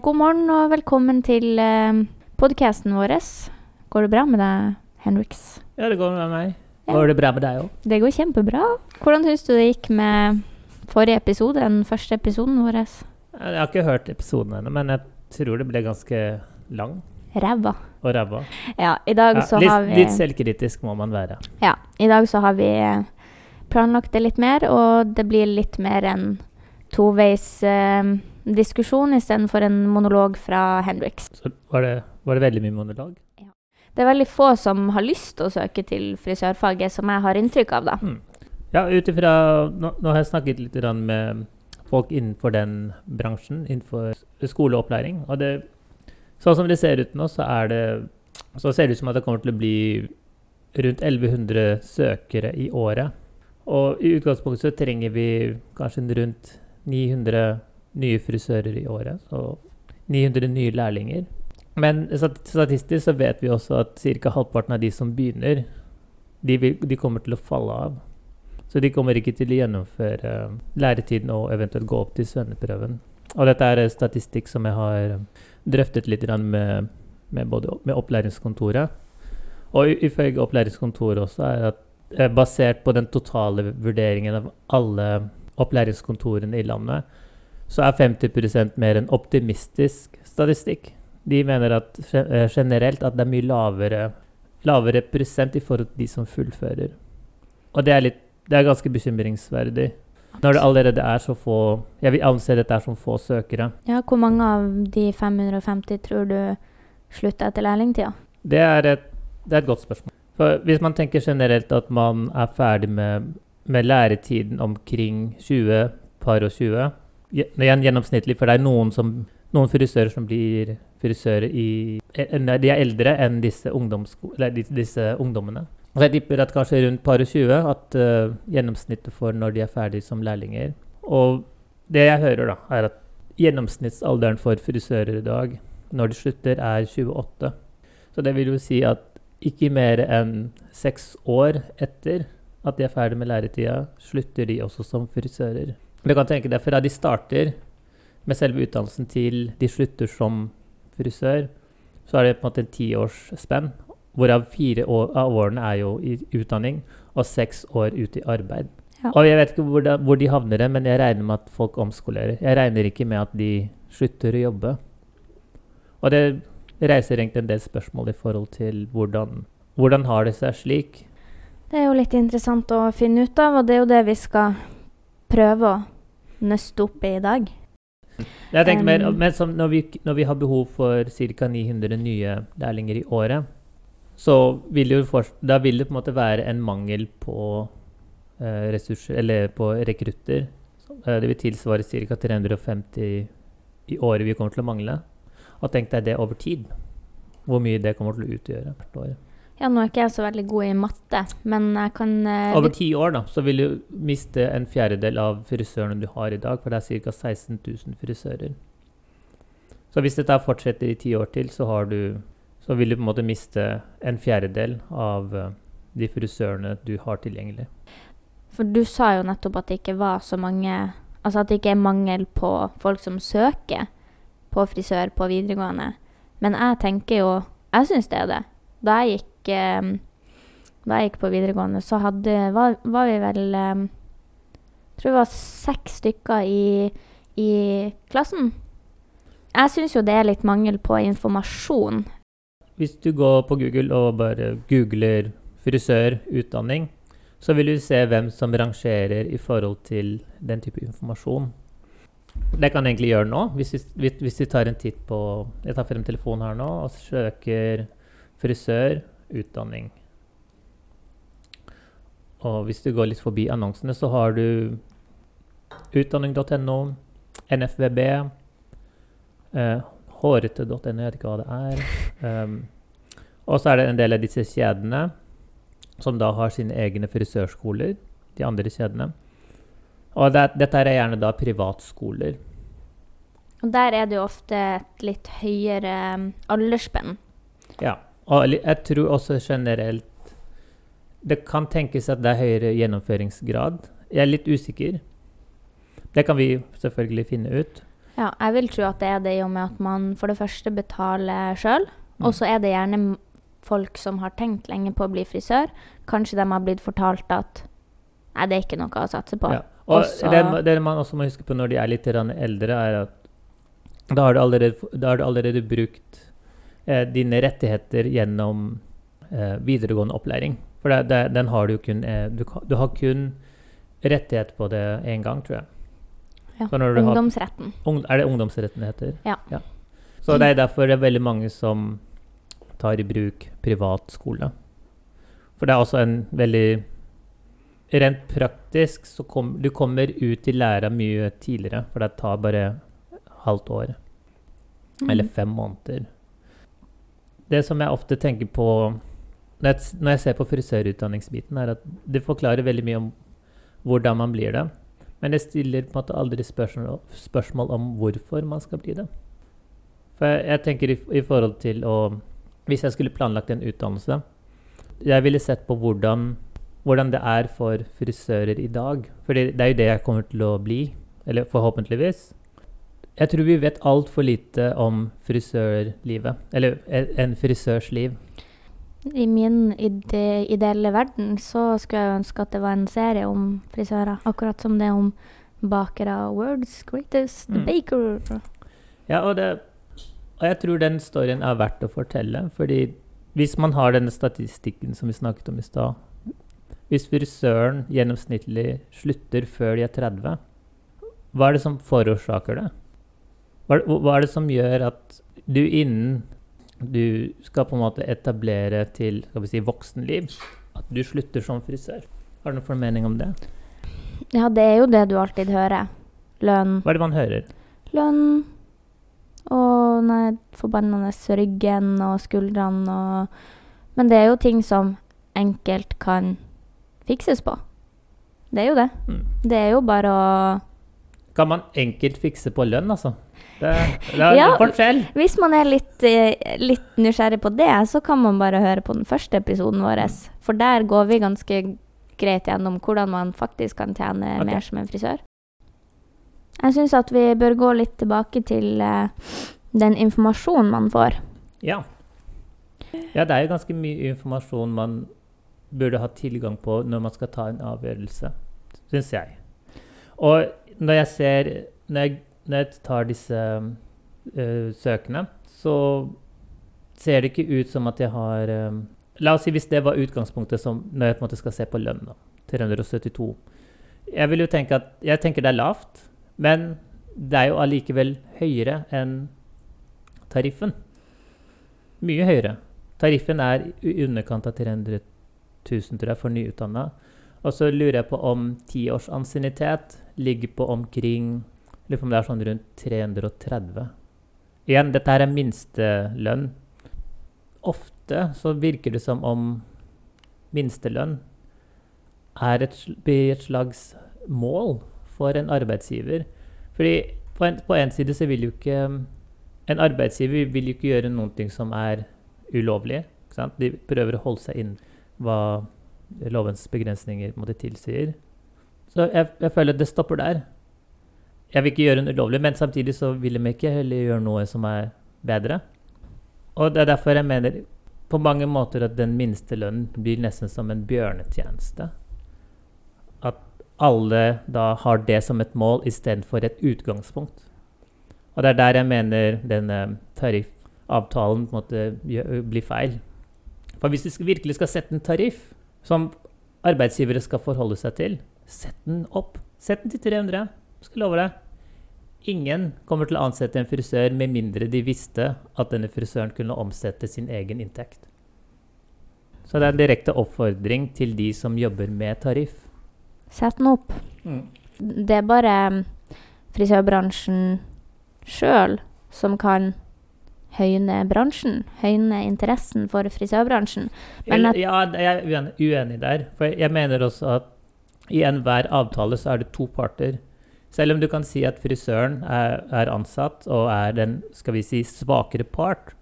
God morgen og velkommen til eh, podkasten vår. Går det bra med deg, Henriks? Ja, det går med meg. Ja. Går det bra med deg òg? Det går kjempebra. Hvordan syns du det gikk med forrige episode, den første episoden vår? Jeg har ikke hørt episoden ennå, men jeg tror det ble ganske lang Ræva. og ræva. Ja, i dag Ja, så litt, har vi litt selvkritisk må man være. Ja, i dag så har vi eh, planlagt det litt mer, og det blir litt mer enn toveis eh, diskusjon istedenfor en monolog fra Hendrix. Så var det, var det veldig mye monolog? Ja. Det er veldig få som har lyst til å søke til frisørfaget, som jeg har inntrykk av, da. Ja, ut ifra nå, nå har jeg snakket litt med folk innenfor den bransjen, innenfor skoleopplæring. Og det, sånn som det ser ut nå, så det så ser det ut som at det kommer til å bli rundt 1100 søkere i året. Og i utgangspunktet så trenger vi kanskje rundt 900 nye frisører i året. Så 900 nye lærlinger. Men statistisk så vet vi også at ca. halvparten av de som begynner, de, vil, de kommer til å falle av. Så de kommer ikke til å gjennomføre læretiden og eventuelt gå opp til svenneprøven. Og dette er statistikk som jeg har drøftet litt med, med, både, med opplæringskontoret. Og ifølge opplæringskontoret også er at eh, basert på den totale vurderingen av alle opplæringskontorene i landet, så er 50% mer en optimistisk statistikk. De mener at eh, generelt at det er mye lavere, lavere prosent i forhold til de som fullfører. Og det er, litt, det er ganske bekymringsverdig. Når det allerede er så få Jeg vil anse dette er som få søkere. Ja, hvor mange av de 550 tror du slutter etter lærlingtida? Det er et, det er et godt spørsmål. For hvis man tenker generelt at man er ferdig med, med læretiden omkring 20, par og 20 gje- Igjen gjennomsnittlig, for det er noen, som, noen frisører som blir frisører i eh, De er eldre enn disse, disse ungdommene. Og jeg tipper at kanskje rundt par og 20 at uh, gjennomsnittet for når de er ferdig som lærlinger. Og det jeg hører, da, er at gjennomsnittsalderen for frisører i dag, når de slutter, er 28. Så det vil jo si at ikke mer enn seks år etter at de er ferdig med læretida, slutter de også som frisører. Du kan tenke deg fra de starter med selve utdannelsen til de slutter som frisør, så er det på en måte en tiårsspenn, hvorav fire år, av årene er jo i utdanning, og seks år ute i arbeid. Ja. Og jeg vet ikke hvor, da, hvor de havner, men jeg regner med at folk omskolerer. Jeg regner ikke med at de slutter å jobbe. Og det reiser egentlig en del spørsmål i forhold til hvordan, hvordan har det seg slik. Det er jo litt interessant å finne ut av, og det er jo det vi skal prøve å nøste opp i i dag. Jeg tenker mer, men som når, vi, når vi har behov for ca. 900 nye lærlinger i året, så vil det jo for, da vil det på en måte være en mangel på eh, ressurser, eller på rekrutter. Eh, det vil tilsvare ca. 350 i året vi kommer til å mangle. Og tenk deg det over tid. Hvor mye det kommer til å utgjøre hvert år. Ja, nå er ikke jeg så veldig god i matte, men jeg kan eh, Over ti år da, så vil du miste en fjerdedel av frisørene du har i dag, for det er ca. 16 000 frisører. Så hvis dette fortsetter i ti år til, så, har du, så vil du på en måte miste en fjerdedel av eh, de frisørene du har tilgjengelig. For du sa jo nettopp at det ikke var så mange Altså at det ikke er mangel på folk som søker på frisør på videregående. Men jeg tenker jo Jeg syns det er det. Da jeg gikk eh, Da jeg gikk på videregående, så hadde var, var vi vel eh, tror vi var seks stykker i, i klassen. Jeg syns jo det er litt mangel på informasjon. Hvis du går på Google og bare googler frisørutdanning, så vil du se hvem som rangerer i forhold til den type informasjon. Det kan jeg egentlig gjøre nå. Hvis vi, hvis- hvis vi tar en titt på Jeg tar frem telefonen her nå og søker frisør utdanning. Og hvis du går litt forbi annonsene, så har du utdanning.no, NFVB, eh, hårete.no, jeg vet ikke hva det er. Um, og så er det en del av disse kjedene som da har sine egne frisørskoler, de andre kjedene. Og det, dette er gjerne da privatskoler. Og der er det jo ofte et litt høyere um, aldersspenn. Ja. Og jeg tror også generelt Det kan tenkes at det er høyere gjennomføringsgrad. Jeg er litt usikker. Det kan vi selvfølgelig finne ut. Ja, jeg vil tro at det er det i og med at man for det første betaler sjøl, Mm. og så er det gjerne folk som har tenkt lenge på å bli frisør. Kanskje de har blitt fortalt at nei, det er ikke noe å satse på. Ja. Og Også- det, det man også må huske på når de er litt eldre, er at da har du allerede, har du allerede brukt eh, dine rettigheter gjennom eh, videregående opplæring. For det, det, den har du kun eh, du, du har kun rettighet på det én gang, tror jeg. Ja, du har- Ungdomsretten. Ung, er det ungdomsretten det heter? Ja. Så det er derfor det er veldig mange som tar i bruk privatskole. For det er også en veldig Rent praktisk så kom, du kommer ut i læra mye tidligere, for det tar bare halvt år. Eller Mm. fem måneder. Det som jeg ofte tenker på når jeg, når jeg ser på frisørutdanningsbiten, er at det forklarer veldig mye om hvordan man blir det. Men det stiller på en måte aldri spørsmål, spørsmål om hvorfor man skal bli det. For jeg, jeg tenker i, i forhold til å Hvis jeg skulle planlagt en utdannelse Jeg ville sett på hvordan, hvordan det er for frisører i dag. For det, er jo det jeg kommer til å bli. Eller forhåpentligvis. Jeg tror vi vet altfor lite om frisørlivet. Eller en en frisørs liv. I min ide ideelle verden så skulle jeg ønske at det var en serie om frisører. Akkurat som det er om bakere. World's greatest Mm. baker. Ja, og, det, og jeg tror den storyen er verdt å fortelle. Fordi hvis man har denne statistikken som vi snakket om i stad Hvis frisøren gjennomsnittlig slutter før de er 30, hva er det som forårsaker det? Hva, hva er det som gjør at du innen du skal på en måte etablere til skal vi si, voksenliv, at du slutter som frisør? Har du noen formening om det? Ja, det er jo det du alltid hører. Lønn. Hva er det man hører? Lønn og nei, forbannende ryggen og skuldrene og Men det er jo ting som enkelt kan fikses på. Det er jo det. Mm. Det er jo bare å Kan man enkelt fikse på lønn, altså? Det, det er Ja. en forskjell. Hvis man er litt, eh, litt nysgjerrig på det, så kan man bare høre på den første episoden vår. For der går vi ganske greit gjennom hvordan man faktisk kan tjene okay. mer som en frisør. Jeg syns at vi bør gå litt tilbake til uh, den informasjonen man får. Ja. ja, det er jo ganske mye informasjon man burde ha tilgang på når man skal ta en avgjørelse, syns jeg. Og når jeg ser Når jeg, når jeg tar disse uh, søkene, så ser det ikke ut som at jeg har øh, La oss si hvis det var utgangspunktet som når jeg på en måte skal se på lønn. da, 372. Jeg vil jo tenke at Jeg tenker det er lavt, men det er jo allikevel høyere enn tariffen. Mye høyere. Tariffen er i underkant av 300 000 tror jeg, for nyutdanna. Og så lurer jeg på om tiårs ansiennitet ligger på omkring Lurer på om det er sånn rundt 330. Igjen, dette her er minstelønn. Ofte så virker det som om minstelønn er et, blir et slags mål for en arbeidsgiver. Fordi på en, på en side så vil jo ikke En arbeidsgiver vil jo ikke gjøre noen ting som er ulovlig. De prøver å holde seg inn hva lovens begrensninger måtte tilsier. Så jeg, jeg føler at det stopper der. Jeg vil ikke gjøre noe ulovlig, men samtidig så vil de ikke heller gjøre noe som er bedre. Og det er derfor jeg mener på mange måter at den minste lønnen blir nesten som en bjørnetjeneste. At alle da har det som et mål istedenfor et utgangspunkt. Og det er der jeg mener denne tariffavtalen på en måte blir feil. For hvis du virkelig skal sette en tariff som arbeidsgivere skal forholde seg til, sett den opp. Sett den til 300. Skal love deg. Ingen kommer til å ansette en frisør med mindre de visste at denne frisøren kunne omsette sin egen inntekt. Så det er en direkte oppfordring til de som jobber med tariff. Sett den opp. Det er bare mm, frisørbransjen sjøl som kan høyne bransjen. Høyne interessen for frisørbransjen. Men at- ja, jeg er uenig, uenig der. For jeg mener også at i enhver avtale så er det to parter. Selv om du kan si at frisøren er, er ansatt og er den skal vi si, svakere part,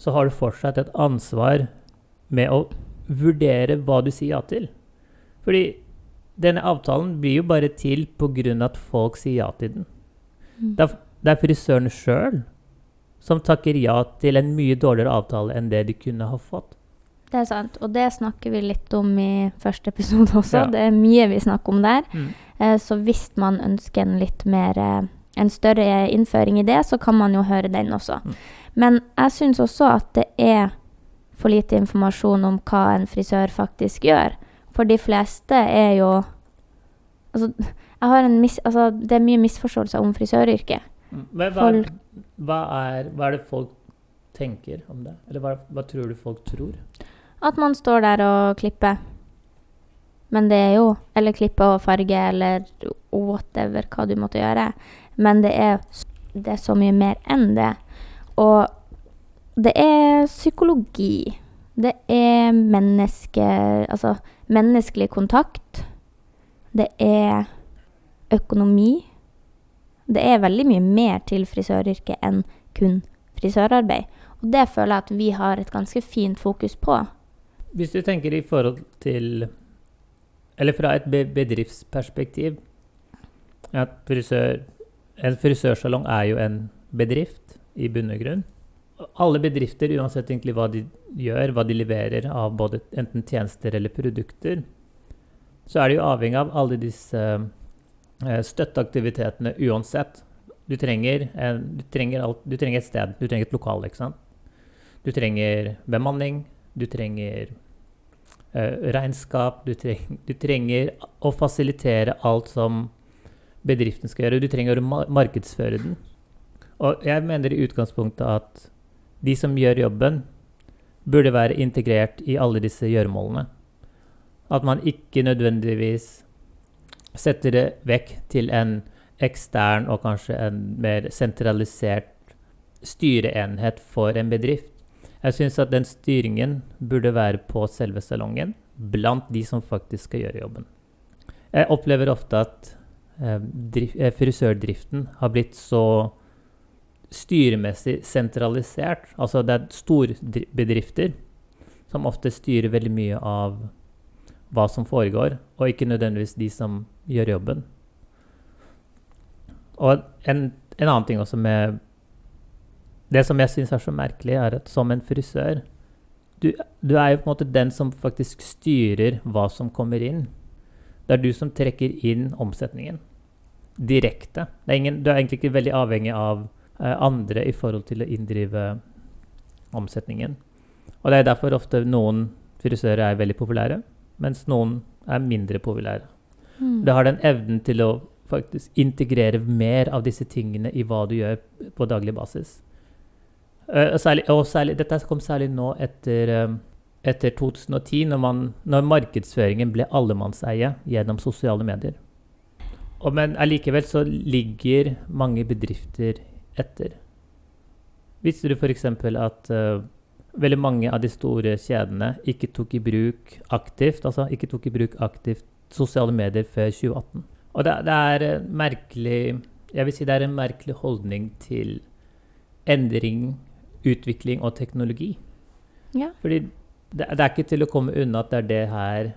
så har du fortsatt et ansvar med å vurdere hva du sier ja til. Fordi denne avtalen blir jo bare til pga. at folk sier ja til den. Det er, det er frisøren sjøl som takker ja til en mye dårligere avtale enn det de kunne ha fått. Det er sant, og det snakker vi litt om i første episode også. Ja. Det er mye vi snakker om der. Mm. Eh, så hvis man ønsker en litt mer eh, En større innføring i det, så kan man jo høre den også. Mm. Men jeg syns også at det er for lite informasjon om hva en frisør faktisk gjør. For de fleste er jo Altså, jeg har en mis, altså det er mye misforståelser om frisøryrket. Mm. Hva, Folk- hva, er, hva er det folk tenker om det? Eller hva, hva tror du folk tror? At man står der og klipper. Men det er jo Eller klippe og farge, eller whatever hva du måtte gjøre. Men det er, det er så mye mer enn det. Og det er psykologi. Det er menneske... Altså menneskelig kontakt. Det er økonomi. Det er veldig mye mer til frisøryrket enn kun frisørarbeid. Og det føler jeg at vi har et ganske fint fokus på. Hvis du tenker i forhold til Eller fra et bedriftsperspektiv at frisør, En frisørsalong er jo en bedrift i bunn og grunn. Alle bedrifter, uansett egentlig hva de gjør, hva de leverer av både enten tjenester eller produkter, så er det jo avhengig av alle disse eh, støtteaktivitetene uansett. Du trenger, en, du, trenger alt, du trenger et sted, du trenger et lokal, ikke sant? Du trenger bemanning, du trenger eh, regnskap, du, treng, du trenger å fasilitere alt som bedriften skal gjøre. Du trenger å markedsføre den. Og jeg mener i utgangspunktet at de som gjør jobben, burde være integrert i alle disse gjøremålene. At man ikke nødvendigvis setter det vekk til en ekstern og kanskje en mer sentralisert styreenhet for en bedrift. Jeg syns at den styringen burde være på selve salongen, blant de som faktisk skal gjøre jobben. Jeg opplever ofte at eh, eh, frisørdriften har blitt så styremessig sentralisert. Altså det er storbedrifter som ofte styrer veldig mye av hva som foregår, og ikke nødvendigvis de som gjør jobben. Og en, en annen ting også med Det som jeg syns er så merkelig, er at som en frisør du, du er jo på en måte den som faktisk styrer hva som kommer inn. Det er du som trekker inn omsetningen direkte. Det er ingen, du er egentlig ikke veldig avhengig av eh, andre i forhold til å inndrive omsetningen. Og det er derfor ofte noen frisører er veldig populære, mens noen er mindre populære. Mm. Du har den evnen til å faktisk integrere mer av disse tingene i hva du gjør på daglig basis. Eh, særlig, og særlig, dette kom særlig nå etter, eh, etter 2010, når, man, når markedsføringen ble allemannseie gjennom sosiale medier. Og, men allikevel så ligger mange bedrifter etter. Visste du f.eks. at uh, veldig mange av de store kjedene ikke tok i bruk aktivt, altså ikke tok i bruk aktivt sosiale medier før 2018? Og det, det er merkelig Jeg vil si det er en merkelig holdning til endring, utvikling og teknologi. Ja. Fordi det, det er ikke til å komme unna at det er det her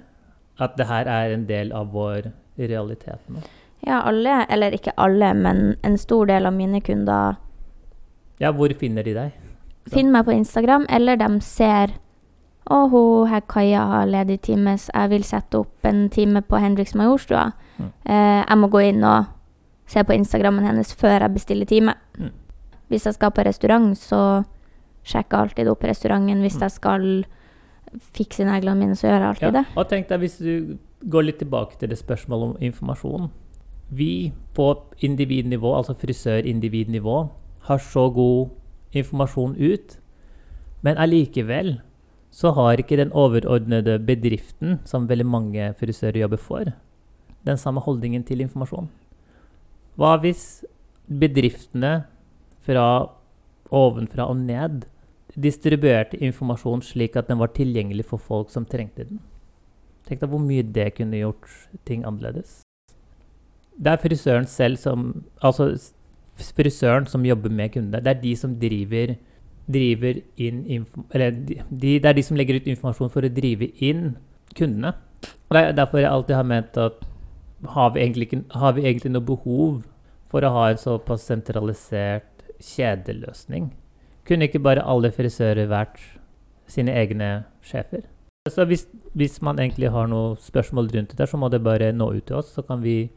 At det her er en del av vår realitet nå. ja, alle, eller ikke alle, men en stor del av mine kunder Ja, hvor finner de deg? finner meg på Instagram, eller de ser å, hun her Kaja har ledig time, så jeg vil sette opp en time på Henriks Majorstua. Mm. Eh, jeg må gå inn og se på Instagrammen hennes før jeg bestiller time. Mm. Hvis jeg skal på restaurant, så sjekker alltid opp restauranten. Hvis Mm. jeg skal fikse neglene mine, så gjør jeg alltid det. Og tenk deg hvis du går litt tilbake til det spørsmålet om informasjon. Vi på individnivå, altså frisør-individnivå, har så god informasjon ut, men allikevel så har ikke den overordnede bedriften, som veldig mange frisører jobber for, den samme holdningen til informasjon. Hva hvis bedriftene fra ovenfra og ned distribuerte informasjon slik at den var tilgjengelig for folk som trengte den? Tenk deg hvor mye det kunne gjort ting annerledes. Det er frisøren selv som Altså frisøren som jobber med kundene. Det er de som driver, driver inn Eller de, de, det er de som legger ut informasjon for å drive inn kundene. Og Det er derfor jeg alltid har ment at har vi egentlig, har vi egentlig noe behov for å ha en såpass sentralisert kjedeløsning? Kunne ikke bare alle frisører vært sine egne sjefer? Så hvis, hvis man egentlig har noen spørsmål rundt det der, så må det bare nå ut til oss, så kan vi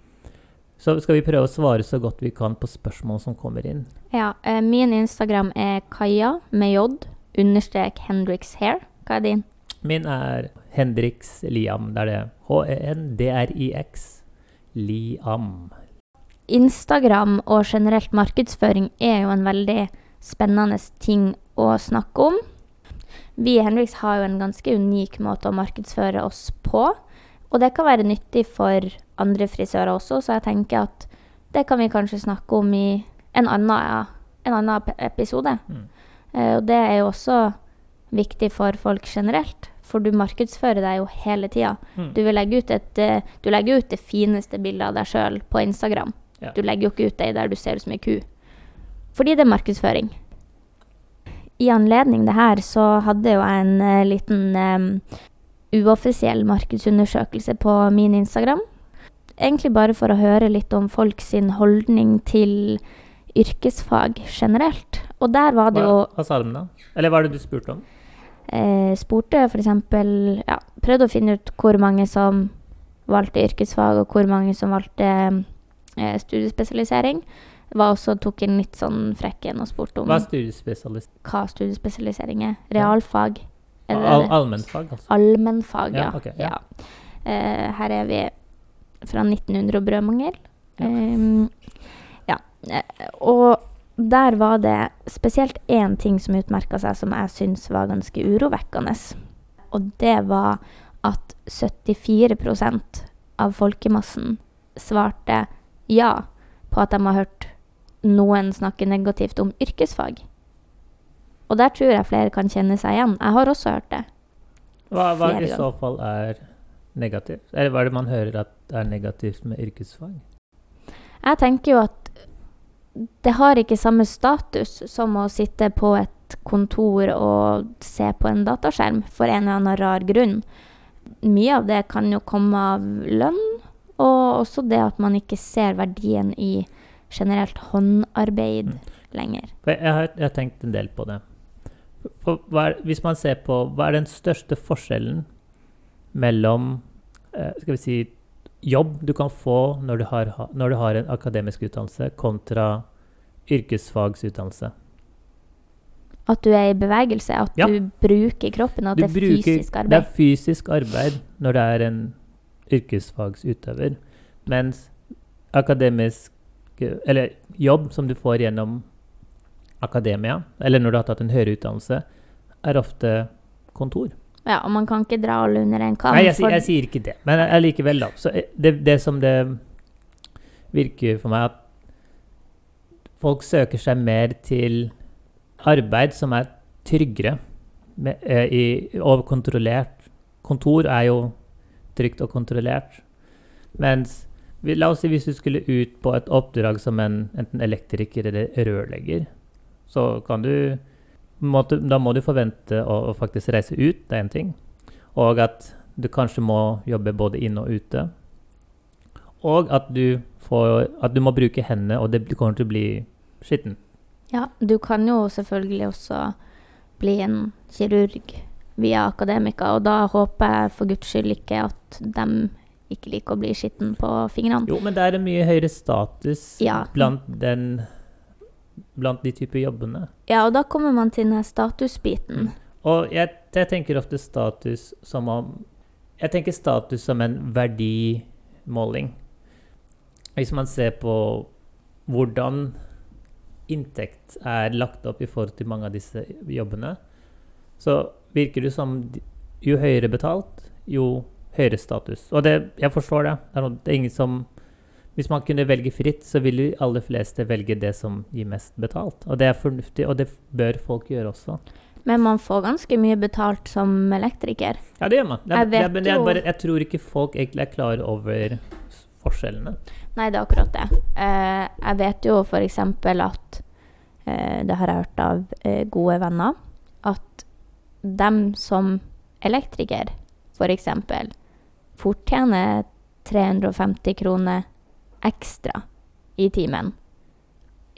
så skal vi prøve å svare så godt vi kan på spørsmål som kommer inn. Ja, eh, min Instagram er Kaja med J, understrek Hendrix Hair. Hva er din? Min er Hendrix Liam. Det er det. H-e-n-d-r-i-x. Liam. Instagram og generelt markedsføring er jo en veldig spennende ting å snakke om. Vi i Henriks har jo en ganske unik måte å markedsføre oss på. Og det kan være nyttig for andre frisører også, så jeg tenker at det kan vi kanskje snakke om i en annen, en annen episode. Mm. Uh, og det er jo også viktig for folk generelt, for du markedsfører deg jo hele tida. Mm. Du, eh, du legger ut det fineste bildet av deg sjøl på Instagram. Ja. Du legger jo ikke ut det der du ser ut som ei ku. Fordi det er markedsføring. I anledning det her så hadde jo jeg en eh, liten um, uoffisiell markedsundersøkelse på min Instagram. Egentlig bare for å høre litt om folk sin holdning til yrkesfag generelt. Og der var det Hva, jo hva sa de da? Eller hva er det du spurte om? eh, Spurte f.eks. Ja, prøvde å finne ut hvor mange som valgte yrkesfag, og hvor mange som valgte eh, studiespesialisering. Var også tok en litt sånn frekk en og spurte om Hva er studiespesialist? hva studiespesialisering er. Realfag. Eller, Al allmennfag, altså? Allmennfag, ja. Ja, okay, ja. ja. Uh, her er vi fra 1900 og Brødmangel. Ja. Ehm, ja. Eh, og der var det spesielt én ting som utmerka seg, som jeg syns var ganske urovekkende. Og det var at 74% av folkemassen svarte ja på at de har hørt noen snakker negativt om yrkesfag. Og der tror jeg flere kan kjenne seg igjen. Jeg har også hørt det. Hva, hva i så fall er negativt? Eller hva er det man hører at er negativt med yrkesfag? Jeg tenker jo at det har ikke samme status som å sitte på et kontor og se på en dataskjerm for en eller annen rar grunn. Mye av det kan jo komme av lønn, og også det at man ikke ser verdien i generelt håndarbeid Mm. lenger. Jeg, har jeg har tenkt en del på det. Er, hvis man ser på hva er den største forskjellen mellom eh, skal vi si, jobb du kan få når du har, når du har en akademisk utdannelse, kontra yrkesfagsutdannelse? At du er i bevegelse, at Ja. du bruker kroppen, at Du det er fysisk Det er fysisk arbeid når det er en yrkesfagsutøver. Mens akademisk Eller jobb som du får gjennom akademia, eller når du har tatt en høyere utdannelse, er ofte kontor. Ja, og man kan ikke dra alle under en kam. Nei, jeg, jeg, jeg sier ikke det, men allikevel, da. Så eh, det, det som det virker for meg, at folk søker seg mer til arbeid som er tryggere med, eh, i, og kontrollert. Kontor er jo trygt og kontrollert. Mens La oss si hvis du skulle ut på et oppdrag som en enten elektriker eller rørlegger, så kan du måtte, Da må du forvente å, å faktisk reise ut, det er en ting. Og at du kanskje må jobbe både inne og ute. Og at du, får, at du må bruke hendene, og det kommer til å bli skitten. Ja, du kan jo selvfølgelig også bli en kirurg via akademika, og da håper jeg for guds skyld ikke at de ikke liker å bli skitten på fingrene. Jo, men det er en mye høyere status Ja. blant, den, blant de typer jobbene. Ja, og da kommer man til den statusbiten. Mm. Og jeg, jeg tenker ofte status som om Jeg tenker status som en verdimåling. Hvis man ser på hvordan inntekt er lagt opp i forhold til mange av disse jobbene, så virker det som jo høyere betalt, jo høyere status. Og det, jeg forstår det. Det er, noe, det er ingen som Hvis man kunne velge fritt, så ville de aller fleste velge det som gir mest betalt. Og det er fornuftig, og det bør folk gjøre også. Men man får ganske mye betalt som elektriker. Ja, det gjør man. Det er, Jeg det er, bare, jeg tror ikke folk egentlig er klar over forskjellene. Nei, det er akkurat det. Eh, jeg vet jo f.eks. at eh, Det har jeg hørt av eh, gode venner. At dem som elektriker, f.eks., fort tjene 350 kroner ekstra i timen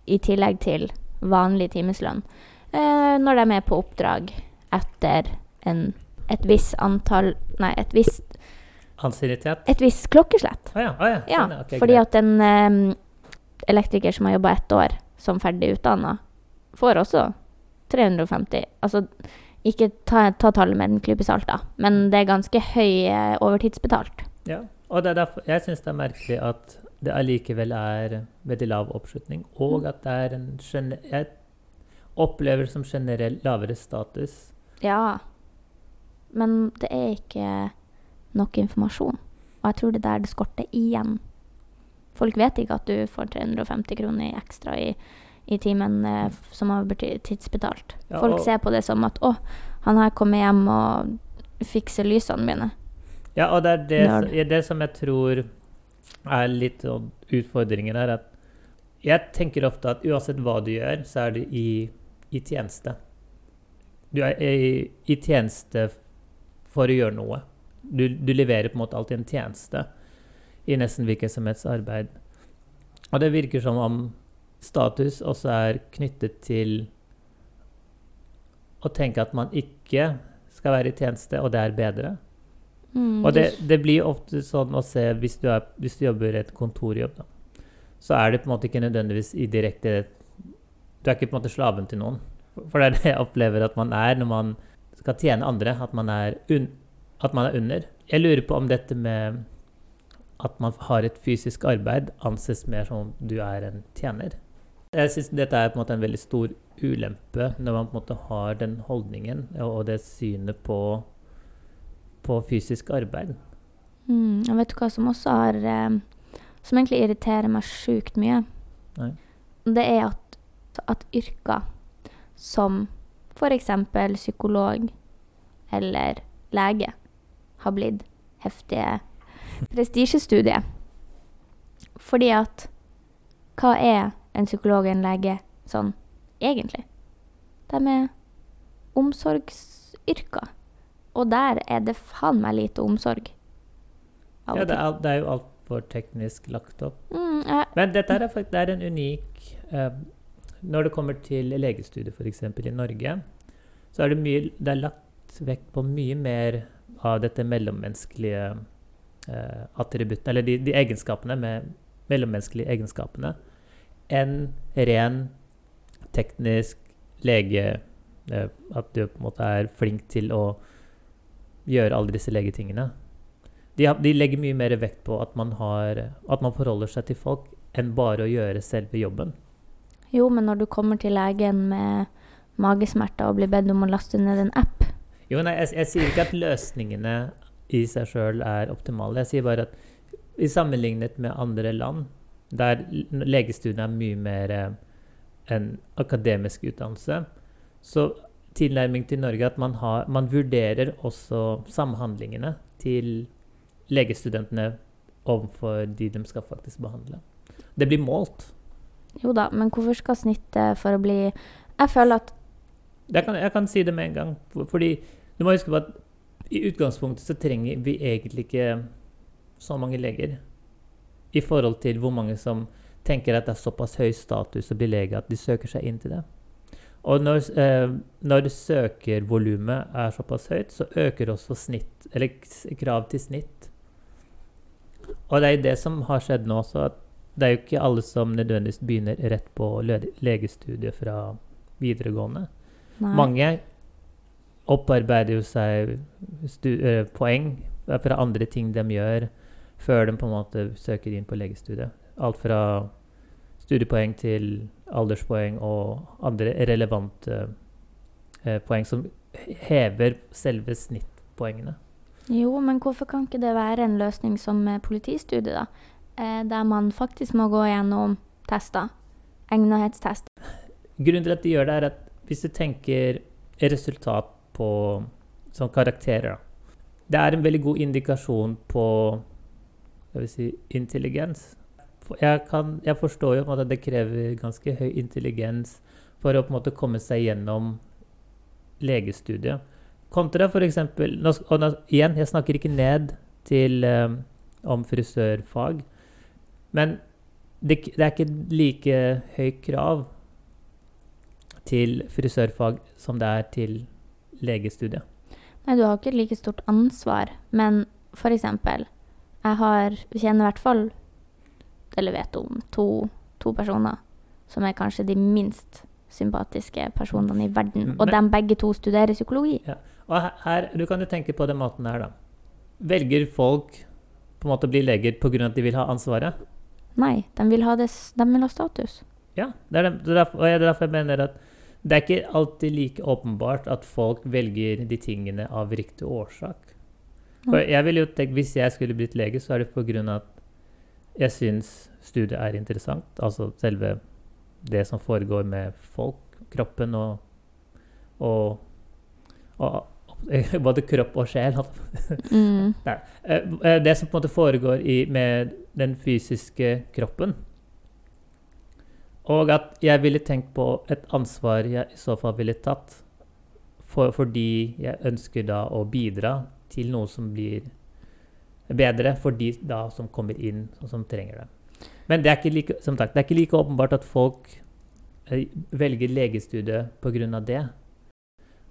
i tillegg til vanlig timeslønn. Eh, når de er på oppdrag etter en, et visst antall Nei, et visst, Ansiennitet? et visst klokkeslett. Ah, ja. Ah, ja. Ja, Sånn, ja. Ok, fordi greit. at en eh, elektriker som har jobba ett år som ferdig utdanna, får også 350. Altså, ikke ta, ta tallet med en klype salt, da, men det er ganske høy eh, overtidsbetalt. Ja, og det er derfor, jeg syns det er merkelig at det allikevel er veldig lav oppslutning, og at det er en Jeg opplever som generell lavere status. Ja, men det er ikke nok informasjon. Og jeg tror det er der det skorter igjen. Folk vet ikke at du får 350 kroner ekstra i, i timen eh, som har blitt tidsbetalt. Ja, Folk ser på det som at 'å, han her kommer hjem og fikser lysene mine'. Ja, og det er det, ja, det som jeg tror er litt sånn utfordringen her, at jeg tenker ofte at uansett hva du gjør, så er du i, i tjeneste. Du er i, i tjeneste for å gjøre noe. Du, du leverer på en måte alltid en tjeneste i nesten hvilket som helst arbeid. Og det virker som om status også er knyttet til å tenke at man ikke skal være i tjeneste, og det er bedre. Mm, Og det, det blir ofte sånn å se hvis du, er, hvis du jobber et kontorjobb, da, så er det på en måte ikke nødvendigvis i direkte Du er ikke på en måte slaven til noen. For det er det jeg opplever at man er når man skal tjene andre, at man er, un, at man er under. Jeg lurer på om dette med at man har et fysisk arbeid, anses mer som om du er en tjener. Jeg syns dette er på en måte en veldig stor ulempe når man på en måte har den holdningen og det synet på på fysisk arbeid. Mm, og vet du hva som også har eh, Som egentlig irriterer meg sjukt mye? Nei. Det er at, at yrker som f.eks. psykolog eller lege har blitt heftige prestisjestudier. Fordi at Hva er en psykolog og en lege sånn egentlig? De er omsorgsyrker. Og der er det faen meg lite omsorg. Ja, det er, det er jo altfor teknisk lagt opp. Mm, jeg, Men dette er, faktisk det er en unik eh, Når det kommer til legestudiet f.eks. i Norge, så er det, mye, det er lagt vekt på mye mer av dette mellommenneskelige eh, attributtene, eller de, de egenskapene med mellommenneskelige egenskapene, enn ren teknisk lege eh, At du på en måte er flink til å gjøre alle disse legetingene. De, de legger mye mer vekt på at man, har, at man forholder seg til folk, enn bare å gjøre selve jobben. jo, men når du kommer til legen med magesmerter og blir bedt om å laste ned en app Jo, nei, jeg, jeg sier ikke at løsningene i seg sjøl er optimale. Jeg sier bare at i sammenlignet med andre land, der legestudiet er mye mer eh, en akademisk utdannelse, så tilnærming til Norge at man, har, man vurderer også samhandlingene til legestudentene overfor de de skal faktisk behandle. Det blir målt. Jo da, men hvorfor skal snittet for å bli Jeg føler at Jeg kan, jeg kan si det med en gang. Fordi du må huske på at i utgangspunktet så trenger vi egentlig ikke så mange leger. I forhold til hvor mange som tenker at det er såpass høy status å bli lege at de søker seg inn til det. Og når, eh, når søkervolumet er såpass høyt, så øker også snitt, eller krav til snitt. Og det er det som har skjedd nå også, at det er jo ikke alle som nødvendigvis begynner rett på legestudiet fra videregående. Nei. Mange opparbeider jo seg eh, poeng fra andre ting de gjør, før de på en måte søker inn på legestudiet. Alt fra studiepoeng til alderspoeng og andre relevante eh, poeng som hever selve snittpoengene. Jo, men hvorfor kan ikke det være en løsning som med politistudiet, da? Eh, der man faktisk må gå gjennom tester. Egnethetstest. Grunnen til at de gjør det, er at hvis du tenker resultat på som karakterer da. Det er en veldig god indikasjon på jeg vi si, intelligens. Jeg, kan, jeg forstår jo at det krever ganske høy intelligens for å på en måte komme seg gjennom legestudiet. Kontra eksempel, og igjen, jeg snakker ikke ned til, um, om frisørfag, men det, det er ikke like høy krav til frisørfag som det er til legestudiet. Nei, du har ikke like stort ansvar, men for eksempel Jeg har kjenner i hvert fall, eller vet om, to, to personer som er kanskje de minst sympatiske personene i verden. Og Men- de begge to studerer psykologi. Ja. Og her, Du kan jo tenke på den måten her, da. Velger folk på en måte å bli leger pga. at de vil ha ansvaret? Nei, de vil ha, det, de vil ha status. Ja. Det det, det er derfor, og det er derfor jeg mener at det er ikke alltid like åpenbart at folk velger de tingene av riktig årsak. For jeg vil jo tenke, Hvis jeg skulle blitt lege, så er det pga. at jeg syns studiet er interessant. Altså selve det som foregår med folk, kroppen og, og, og Både kropp og sjel. Mm. Eh, eh, Det som på en måte foregår i, med den fysiske kroppen. Og at jeg ville tenkt på et ansvar jeg i så fall ville tatt. For, fordi jeg ønsker da å bidra til noe som blir bedre for de da som kommer inn, og som trenger det. Men det er ikke like, som sagt, det er ikke like åpenbart at folk eh, velger legestudiet pga. det.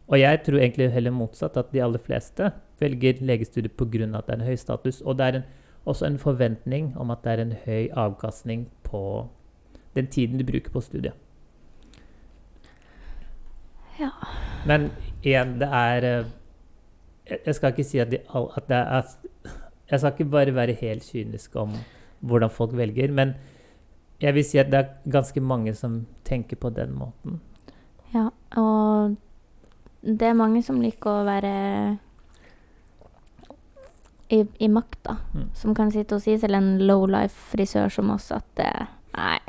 Og jeg tror egentlig heller motsatt, at de aller fleste velger legestudiet pga. at det er en høy status. Og det er en, også en forventning om at det er en høy avkastning på den tiden du bruker på studiet. Ja. Men igjen, det er eh, Jeg skal ikke si at, de, at det er Jeg skal ikke bare være helt kynisk om hvordan folk velger, men jeg vil si at det er ganske mange som tenker på den måten. Ja, og det er mange som liker å være i, i makta. Mm. Som kan sitte og si til en lowlife-frisør som oss at det, Nei.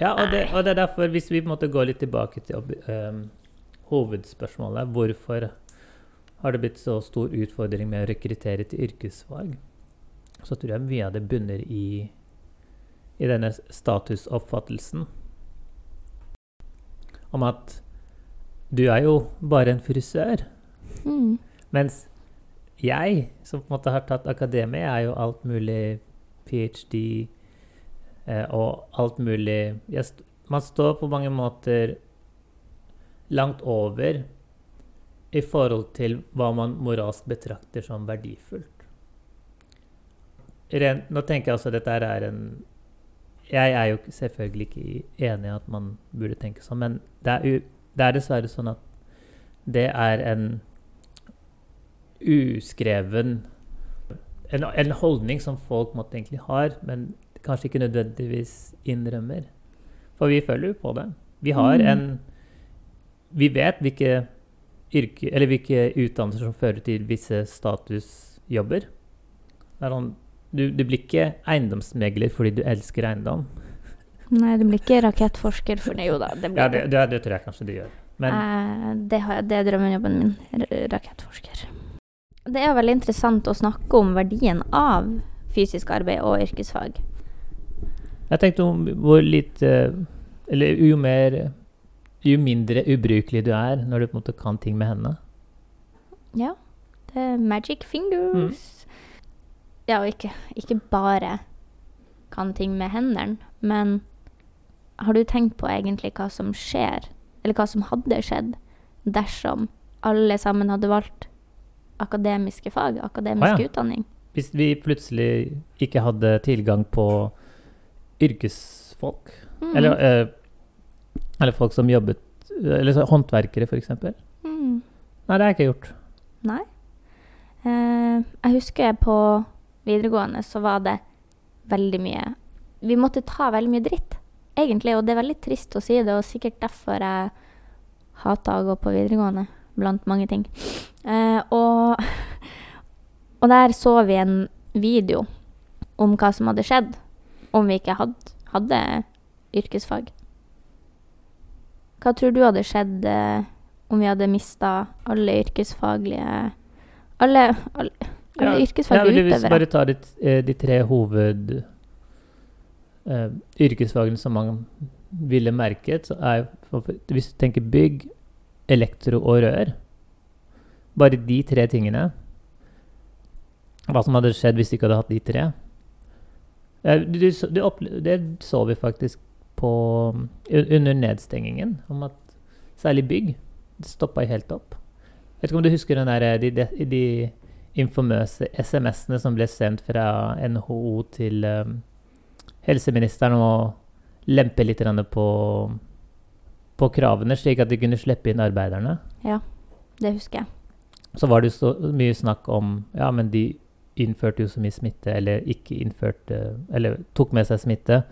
Ja, og det, og det er derfor, hvis vi på en måte går litt tilbake til um, hovedspørsmålet, hvorfor har det blitt så stor utfordring med å rekruttere til yrkesfag, så tror jeg mye av det bunner i, i denne statusoppfattelsen om at du er jo bare en frisør, Mm. mens jeg, som på en måte har tatt akademi, er jo alt mulig ph.d. Eh, og alt mulig st Man står på mange måter langt over i forhold til hva man moralsk betrakter som verdifullt. Ren, nå tenker jeg altså at dette er en Jeg er jo selvfølgelig ikke enig i at man burde tenke sånn, men det er, det er dessverre sånn at det er en uskreven en, en holdning som folk måtte egentlig har, men kanskje ikke nødvendigvis innrømmer. For vi følger jo på det. Vi har Mm. en Vi vet hvilke yrke, eller hvilke utdannelser som fører til visse statusjobber. Du, du blir ikke eiendomsmegler fordi du elsker eiendom. Nei, du blir ikke rakettforsker for det, jo da. Det blir Ja, det, det, det tror jeg kanskje du gjør. Men Eh, det, har, det er drømmejobben min. Rakettforsker. Det er veldig interessant å snakke om verdien av fysisk arbeid og yrkesfag. jeg tenkte om hvor litt Eller jo mer Jo mindre ubrukelig du er når du på en måte kan ting med hendene. Ja. Det er magic fingers. Ja, og ikke, ikke bare kan ting med hendene, men har du tenkt på egentlig hva som skjer, eller hva som hadde skjedd dersom alle sammen hadde valgt akademiske fag, akademisk ah, ja. utdanning? Hvis vi plutselig ikke hadde tilgang på yrkesfolk, Mm. eller, eh, eller folk som jobbet Eller så, håndverkere, f.eks. Mm. Nei, det har jeg ikke gjort. Nei. Eh, jeg husker på videregående så var det veldig mye Vi måtte ta veldig mye dritt, egentlig, og det er veldig trist å si det, og sikkert derfor jeg hata å gå på videregående, blant mange ting. Eh, og, og der så vi en video om hva som hadde skjedd om vi ikke hadde, hadde yrkesfag. Hva tror du hadde skjedd eh, om vi hadde mista alle yrkesfaglige Alle, alle, alle Ja, yrkesfaglige hvis utøvere? bare ta de, eh, de tre hoved eh, yrkesfagene som man ville merket, så er Hvis du tenker bygg, elektro og rør Bare de tre tingene Hva som hadde skjedd hvis du ikke hadde hatt de tre du opple- det så vi faktisk på under nedstengingen, om at særlig bygg stoppa helt opp. Vet ikke om du husker den der, de, de, de infamøse SMS-ene som ble sendt fra NHO til um, helseministeren å lempe litt på, på kravene, slik at de kunne slippe inn arbeiderne. Ja, Det husker jeg. Så var det jo så mye snakk om Ja, men de innførte jo så mye smitte, eller ikke innførte Eller tok med seg smitte.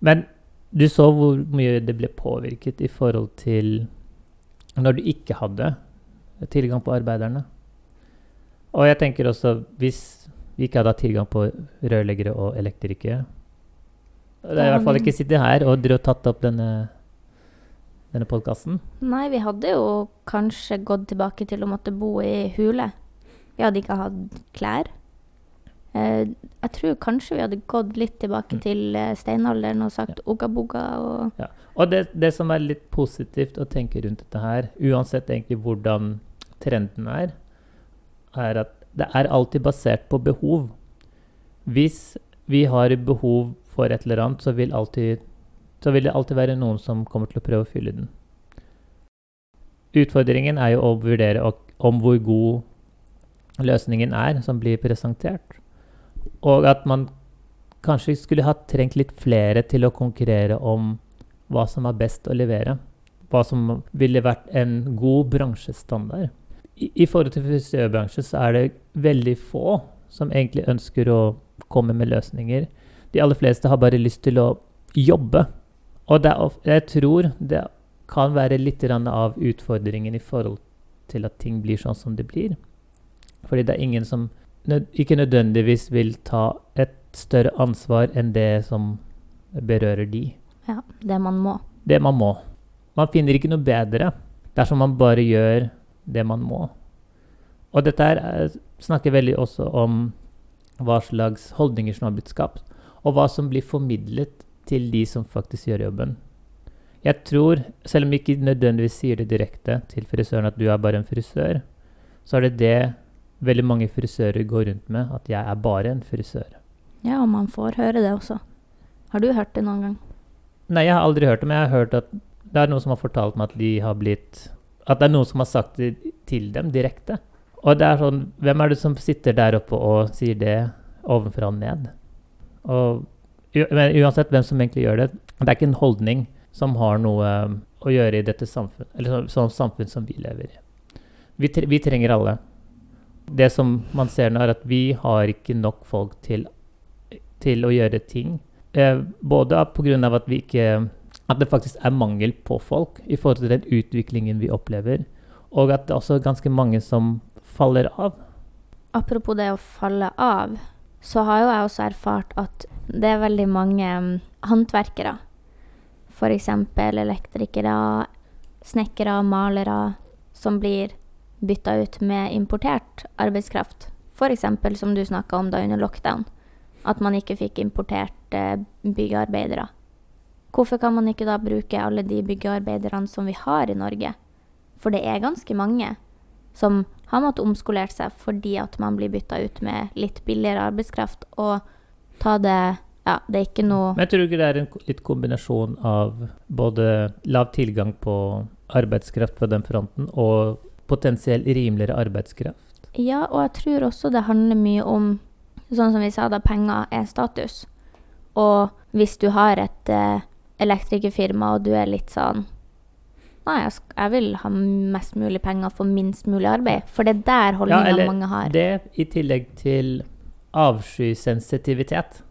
Men du så hvor mye det ble påvirket i forhold til når du ikke hadde tilgang på arbeiderne. Og jeg tenker også, hvis vi ikke hadde hatt tilgang på rørleggere og elektrikere Det er i hvert fall ikke sittet her og tatt opp denne, denne podkasten. Nei, vi hadde jo kanskje gått tilbake til å måtte bo i hule. Vi hadde ikke hatt klær. Eh, jeg tror kanskje vi hadde gått litt tilbake Mm. til eh, steinalderen og sagt oga-boga og Og det, det som er litt positivt å tenke rundt dette her, uansett egentlig hvordan trenden er, er at det er alltid basert på behov. Hvis vi har behov for et eller annet, så vil, alltid, så vil det alltid være noen som kommer til å prøve å fylle den. Utfordringen er jo å vurdere om hvor god løsningen er som blir presentert. Og at man kanskje skulle ha trengt litt flere til å konkurrere om hva som er best å levere. Hva som ville vært en god bransjestandard. I, I forhold til frisørbransjen så er det veldig få som egentlig ønsker å komme med løsninger. De aller fleste har bare lyst til å jobbe. Og det jeg tror det kan være litt av utfordringen i forhold til at ting blir sånn som det blir. Fordi det er ingen som ikke nødvendigvis vil ta et større ansvar enn det som berører de. ja, det man må. Det man må. Man finner ikke noe bedre dersom man bare gjør det man må. Og dette her er, snakker veldig også om hva slags holdninger som har blitt skapt, og hva som blir formidlet til de som faktisk gjør jobben. Jeg tror, selv om vi ikke nødvendigvis sier det direkte til frisøren at du er bare en frisør, så er det det veldig mange frisører går rundt med, at jeg er bare en frisør. Ja, og man får høre det også. Har du hørt det noen gang? Nei, jeg har aldri hørt det, men jeg har hørt at det er noen som har fortalt meg at de har blitt At det er noen som har sagt det til dem direkte. Og det er sånn Hvem er det som sitter der oppe og sier det ovenfra og ned? Og men uansett hvem som egentlig gjør det, det er ikke en holdning som har noe um, å gjøre i dette samfunn, eller sånn samfunn som vi lever i. Vi, tre vi trenger alle. Det som man ser nå, er at vi har ikke nok folk til, til å gjøre ting. Eh, både pga. at vi At det faktisk er mangel på folk i forhold til den utviklingen vi opplever, og at det er også ganske mange som faller av. Apropos det å falle av, så har jo jeg også erfart at det er veldig mange mm, håndverkere. F.eks. elektrikere, snekkere, malere, som blir bytta ut med importert arbeidskraft. F.eks. som du snakka om da under lockdown, at man ikke fikk importert eh, byggearbeidere. Hvorfor kan man ikke da bruke alle de byggearbeiderne som vi har i Norge? For det er ganske mange som har måttet omskolere seg fordi at man blir bytta ut med litt billigere arbeidskraft. Og ta det Ja, det er ikke noe Men jeg tror ikke det er en litt kombinasjon av både lav tilgang på arbeidskraft på den fronten, og potensiell rimeligere arbeidskraft. Ja, og jeg tror også det handler mye om Sånn som vi sa, da penger er status. Og hvis du har et eh, elektrikerfirma, og du er litt sånn Nei, jeg, jeg vil ha mest mulig penger for minst mulig arbeid. For det er der holdninga ja, mange har. Det i tillegg til avskysensitivitet.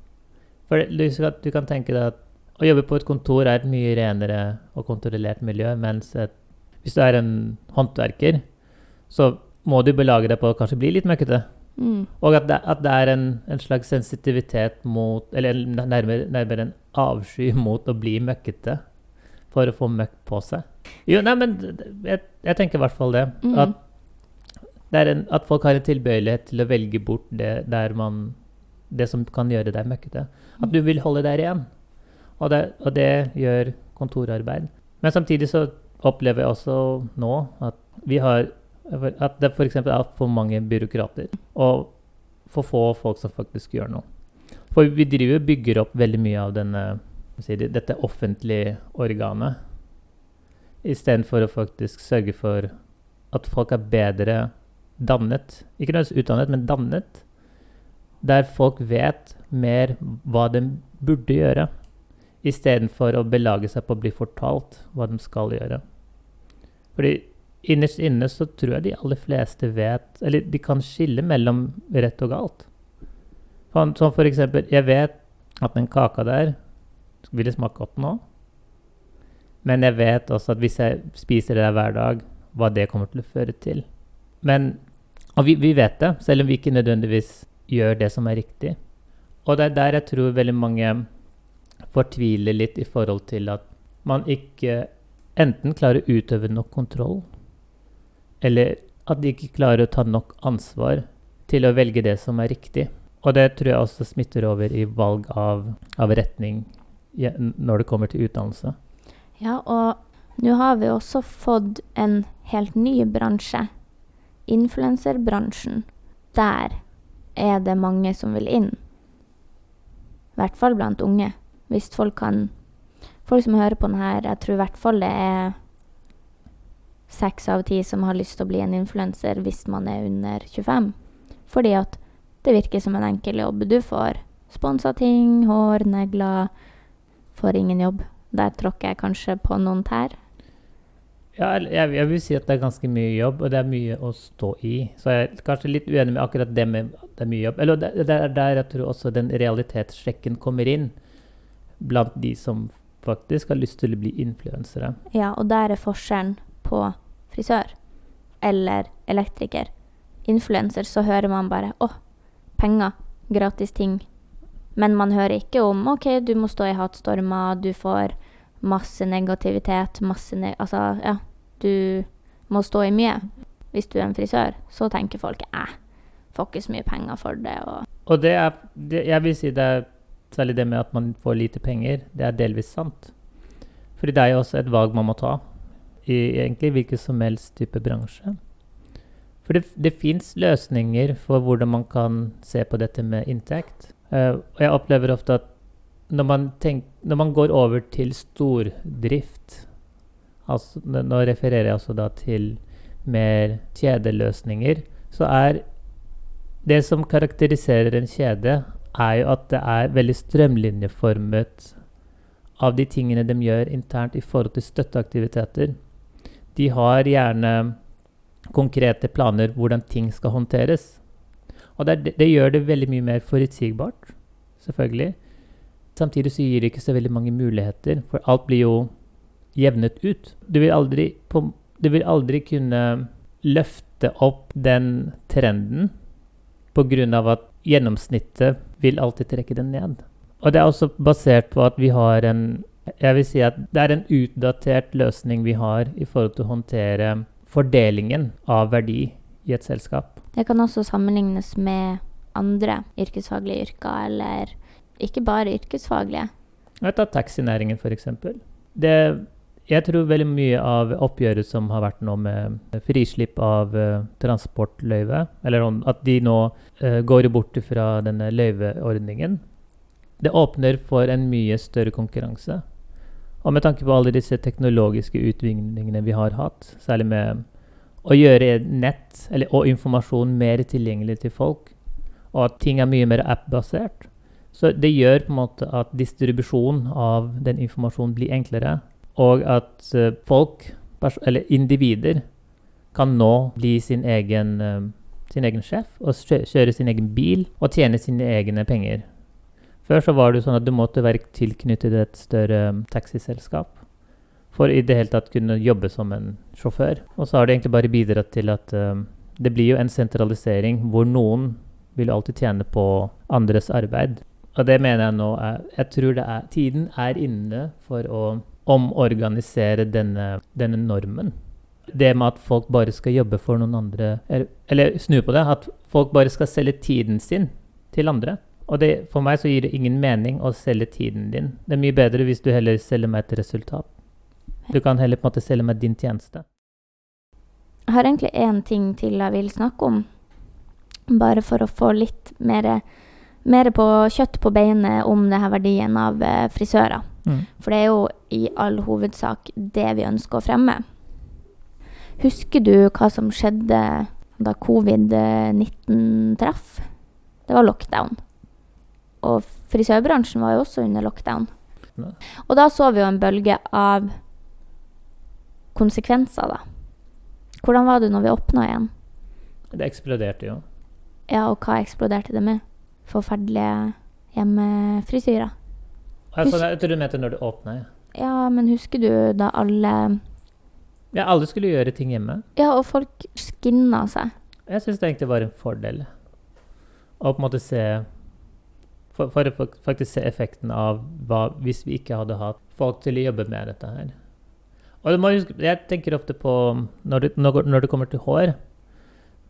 For det- du, du kan tenke deg at å jobbe på et kontor er et mye renere og kontrollert miljø, mens et, hvis du er en håndverker, så må du belage deg på å kanskje bli litt møkkete. Mm. Og at det, at det er en, en slags sensitivitet mot Eller nærmere, nærmere en avsky mot å bli møkkete for å få møkk på seg. Jo, nei, men jeg, jeg tenker i hvert fall det. Mm. At, det en, at folk har en tilbøyelighet til å velge bort det, man, det som kan gjøre deg møkkete. At du vil holde deg igjen. Og det, og det gjør kontorarbeid. Men samtidig så opplever jeg også nå at vi har at det f.eks. er for mange byråkrater og for få folk som faktisk gjør noe. For vi driver og bygger opp veldig mye av denne, dette offentlige organet. Istedenfor å faktisk sørge for at folk er bedre dannet. Ikke nødvendigvis utdannet, men dannet. Der folk vet mer hva de burde gjøre, istedenfor å belage seg på å bli fortalt hva de skal gjøre. Fordi innerst inne så tror jeg de aller fleste vet Eller de kan skille mellom rett og galt. Sånn for eksempel Jeg vet at den kaka der vil det smake godt nå. Men jeg vet også at hvis jeg spiser det der hver dag, hva det kommer til å føre til. Men Og vi, vi vet det, selv om vi ikke nødvendigvis gjør det som er riktig. Og det er der jeg tror veldig mange fortviler litt i forhold til at man ikke enten klarer å utøve nok kontroll, eller at de ikke klarer å ta nok ansvar til å velge det som er riktig. Og det tror jeg også smitter over i valg av, av retning når det kommer til utdannelse. Ja, og nå har vi også fått en helt ny bransje. Influenserbransjen. Der er det mange som vil inn. I hvert fall blant unge. Hvis folk kan Folk som hører på den her, jeg tror i hvert fall det er seks av ti som har lyst til å bli en influenser hvis man er under 25. Fordi at det virker som en enkel jobb. Du får sponsa ting, hår, negler. Får ingen jobb. Der tråkker jeg kanskje på noen tær. Ja, jeg, jeg, vil si at det er ganske mye jobb, og det er mye å stå i. Så jeg er kanskje litt uenig med akkurat det med at det er mye jobb. Eller det, det er der jeg tror også den realitetssjekken kommer inn blant de som faktisk har lyst til å bli influensere. Ja, og der er forskjellen på frisør eller elektriker. Influenser, så hører man bare 'Å, penger. Gratis ting'. Men man hører ikke om 'OK, du må stå i hatstormer, du får masse negativitet, masse ne Altså, ja. Du må stå i mye. Hvis du er en frisør, så tenker folk 'æ, får ikke så mye penger for det', og Og det er det, Jeg vil si det er Særlig det med at man får lite penger. Det er delvis sant. Fordi det er jo også et valg man må ta i egentlig hvilken som helst type bransje. For det, det fins løsninger for hvordan man kan se på dette med inntekt. Uh, og jeg opplever ofte at når man, tenk, når man går over til stordrift altså, Nå refererer jeg altså da til mer kjedeløsninger. Så er det som karakteriserer en kjede, er jo at det er veldig strømlinjeformet av de tingene de gjør internt i forhold til støtteaktiviteter. De har gjerne konkrete planer hvordan ting skal håndteres. Og det, det, gjør det veldig mye mer forutsigbart, selvfølgelig. Samtidig så gir det ikke så veldig mange muligheter, for alt blir jo jevnet ut. Du vil aldri, på, du vil aldri kunne løfte opp den trenden pga. at gjennomsnittet vil alltid trekke den ned. Og det er også basert på at vi har en Jeg vil si at det er en utdatert løsning vi har i forhold til å håndtere fordelingen av verdi i et selskap. Det kan også sammenlignes med andre yrkesfaglige yrker, eller ikke bare yrkesfaglige. Jeg tar taxinæringen, f.eks. Det jeg tror veldig mye av oppgjøret som har vært nå med frislipp av uh, transportløyve, eller at de nå uh, går bort fra denne løyveordningen, det åpner for en mye større konkurranse. Og med tanke på alle disse teknologiske utviklingene vi har hatt, særlig med å gjøre nett eller, og informasjon mer tilgjengelig til folk, og at ting er mye mer app-basert, så det gjør på en måte at distribusjon av den informasjonen blir enklere og at uh, folk, eller individer, kan nå bli sin egen, uh, sin egen sjef og kjøre sin egen bil og tjene sine egne penger. Før så var det sånn at du måtte være tilknyttet et større um, taxiselskap for i det hele tatt kunne jobbe som en sjåfør. Og så har det egentlig bare bidratt til at det blir jo en sentralisering hvor noen vil alltid tjene på andres arbeid. Og det mener jeg nå er Jeg tror det er Tiden er inne for å omorganisere denne, denne normen. Det med at folk bare skal jobbe for noen andre Eller, snu på det. At folk bare skal selge tiden sin til andre. Og det, for meg så gir det ingen mening å selge tiden din. Det er mye bedre hvis du heller selger meg et resultat. Du kan heller på en måte selge meg din tjeneste. Jeg har egentlig én ting til jeg vil snakke om. Bare for å få litt mer mer på kjøtt på beinet om denne verdien av eh, frisører. Mm. For det er jo i all hovedsak det vi ønsker å fremme. Husker du hva som skjedde da covid-19 traff? Det var lockdown. Og frisørbransjen var jo også under lockdown. Ne. Og da så vi jo en bølge av konsekvenser, da. Hvordan var det når vi åpna igjen? Det eksploderte jo. Ja, og hva eksploderte det med? Forferdelige hjemmefrisyrer. Altså, jeg tror du mente når det åpna. Ja. Ja, men husker du da alle ja, alle skulle gjøre ting hjemme. Ja, og folk skinna seg. Jeg syns det egentlig var en fordel å på en måte se For, for å faktisk se effekten av hva hvis vi ikke hadde hatt folk til å jobbe med dette her. Og du huske, jeg tenker ofte på når det, når det kommer til hår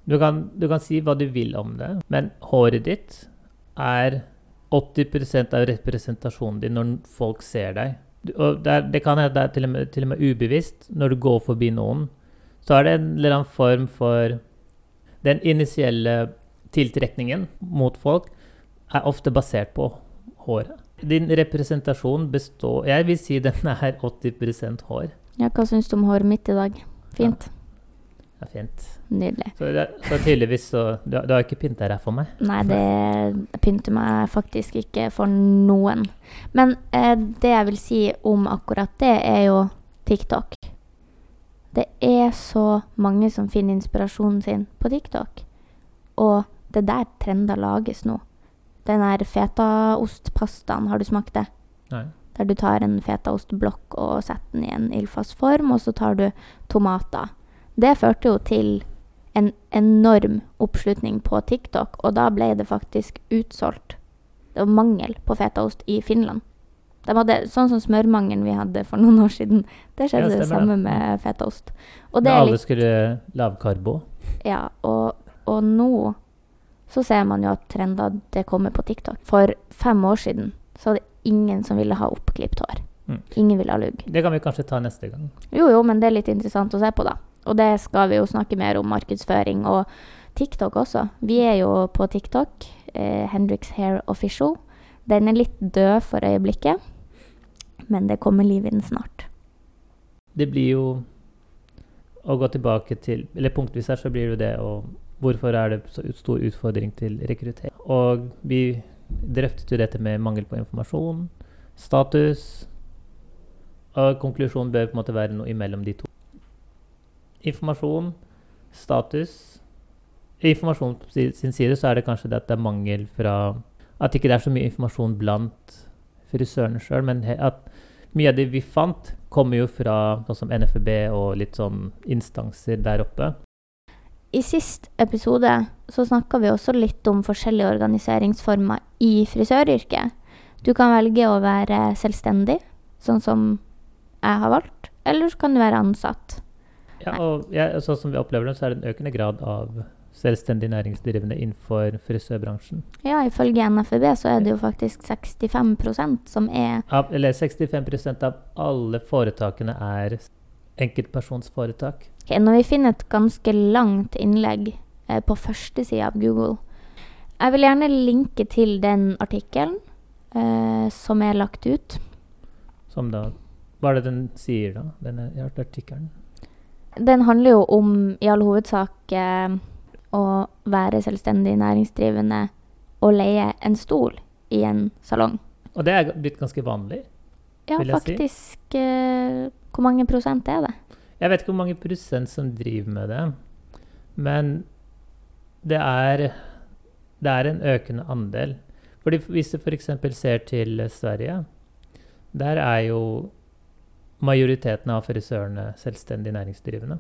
du kan, du kan si hva du vil om det, men håret ditt er 80% av representasjonen din når folk ser deg. Og det, er, det kan hende det er til og, med, til og med ubevisst når du går forbi noen. Så er det en eller annen form for Den initielle tiltrekningen mot folk er ofte basert på håret. Din representasjon består Jeg vil si den er 80% hår. Ja, hva syns du om håret mitt i dag? Fint? Det er fint. Nydelig. Så, det, så tydeligvis så Du, du har ikke pynta deg for meg? Nei, det pynter meg faktisk ikke for noen. Men eh, det jeg vil si om akkurat det, er jo TikTok. Det er så mange som finner inspirasjonen sin på TikTok. Og det er der trender lages nå. Den der fetaostpastaen, har du smakt det? Nei. Der du tar en fetaostblokk og setter den i en ildfast form, og så tar du tomater. Det førte jo til en enorm oppslutning på TikTok, og da ble det faktisk utsolgt. Det var mangel på fetaost i Finland. De hadde, sånn som smørmangelen vi hadde for noen år siden. Det skjedde Ja, det samme med fetaost. Og det alle skulle lavkarbo. ja, og, og nå så ser man jo at trender det kommer på TikTok. For fem år siden så var det ingen som ville ha oppklipt hår. Mm. Ingen ville ha lugg. Det kan vi kanskje ta neste gang. Jo, jo, men det er litt interessant å se på, da. Og det skal vi jo snakke mer om markedsføring og TikTok også. Vi er jo på TikTok, eh, Hendrix Hair Official. Den er litt død for øyeblikket, men det kommer liv i den snart. Det blir jo å gå tilbake til Eller punktvis her så blir det jo det å Hvorfor er det så stor utfordring til rekruttering? Og vi drøftet jo dette med mangel på informasjon, status Og konklusjonen bør på en måte være noe imellom de to. Informasjon, status informasjon på sin side så er det kanskje det at det er mangel fra At ikke det er så mye informasjon blant frisørene sjøl, men at mye av det vi fant, kommer jo fra sånn som NFB og litt sånn instanser der oppe. I sist episode så snakka vi også litt om forskjellige organiseringsformer i frisøryrket. Du kan velge å være selvstendig, sånn som jeg har valgt, eller så kan du være ansatt. Ja, og jeg, sånn som vi opplever det, så er det en økende grad av selvstendig næringsdrivende innenfor frisørbransjen. Ja, ifølge NFB så er det jo faktisk 65% som er Av, eller 65% av alle foretakene er enkeltpersonsforetak. Okay, Når vi finner et ganske langt innlegg eh, på førstesida av Google Jeg vil gjerne linke til den artikkelen eh, som er lagt ut. Som da Hva er det den sier, da? Denne artikkelen? Den handler jo om i all hovedsak eh, å være selvstendig næringsdrivende og leie en stol i en salong. Og det er blitt ganske vanlig. Ja, jeg si. faktisk eh, Hvor mange prosent er det? Jeg vet ikke hvor mange prosent som driver med det, men det er, det er en økende andel. Fordi hvis du f.eks. ser til Sverige, der er jo majoriteten av frisørene selvstendig næringsdrivende.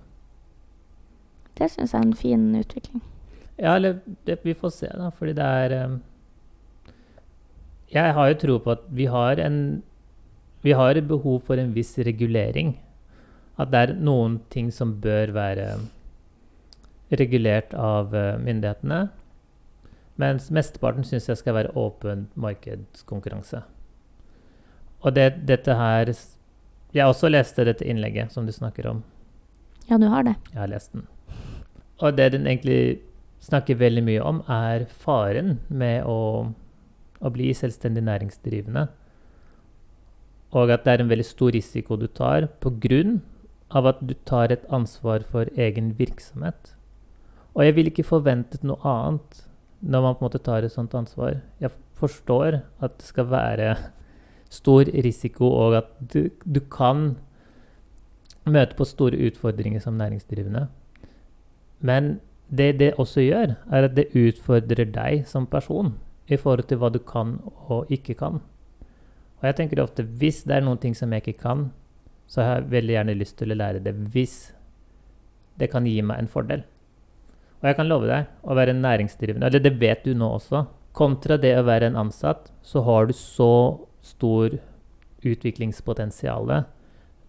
Det syns jeg er en fin utvikling. Ja, eller det, vi får se, da, fordi det er um, Jeg har jo tro på at vi har en Vi har behov for en viss regulering. At det er noen ting som bør være regulert av uh, myndighetene. Mens mesteparten syns jeg skal være åpen markedskonkurranse. Og det, dette her Jeg også leste dette innlegget som du snakker om. Ja, du har det. Jeg har lest den. Og det den egentlig snakker veldig mye om, er faren med å å bli selvstendig næringsdrivende. Og at det er en veldig stor risiko du tar pga. at du tar et ansvar for egen virksomhet. Og jeg ville ikke forventet noe annet når man på en måte tar et sånt ansvar. Jeg forstår at det skal være stor risiko, og at du, du kan møte på store utfordringer som næringsdrivende. Men det det også gjør, er at det utfordrer deg som person i forhold til hva du kan og ikke kan. Og jeg tenker ofte hvis det er noen ting som jeg ikke kan, så har jeg veldig gjerne lyst til å lære det hvis det kan gi meg en fordel. Og jeg kan love deg, å være næringsdrivende, eller det vet du nå også, kontra det å være en ansatt, så har du så stor utviklingspotensial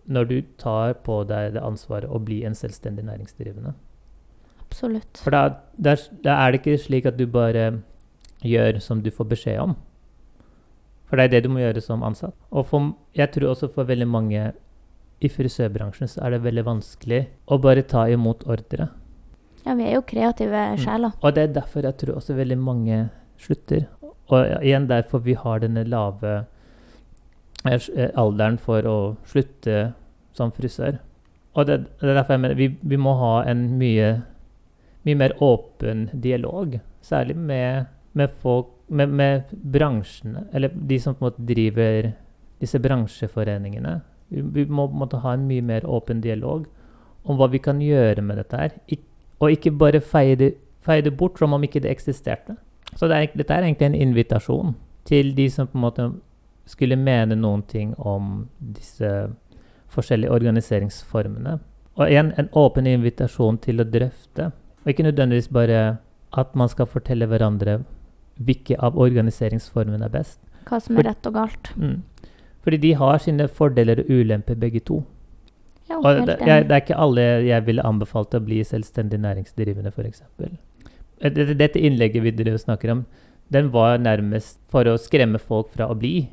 når du tar på deg det ansvaret å bli en selvstendig næringsdrivende. Absolutt. For da, da, da er det ikke slik at du bare gjør som du får beskjed om. For det er det du må gjøre som ansatt. Og for, jeg tror også for veldig mange i frisørbransjen så er det veldig vanskelig å bare ta imot ordre. Ja, vi er jo kreative Mm. sjeler. Og det er derfor jeg tror også veldig mange slutter. Og igjen derfor vi har denne lave s- eh, alderen for å slutte som frisør. Og det, det er derfor jeg mener vi, vi må ha en mye, mye mer åpen dialog. Særlig med, med folk med, med bransjene, eller de som på en måte driver disse bransjeforeningene. Vi, vi må på en måte ha en mye mer åpen dialog om hva vi kan gjøre med dette her. Ik og ikke bare feie det bort som om ikke det eksisterte. Så det er, dette er egentlig en invitasjon til de som på en måte skulle mene noen ting om disse forskjellige organiseringsformene. Og igjen en åpen invitasjon til å drøfte, og ikke nødvendigvis bare at man skal fortelle hverandre hvilke av organiseringsformene er best. Hva som er rett og galt. Mm. Fordi de har sine fordeler og ulemper begge to. Ja, Og det, jeg, det er ikke alle jeg ville anbefalt å bli selvstendig næringsdrivende, f.eks. Dette, dette innlegget vi snakker om, den var nærmest for å skremme folk fra å bli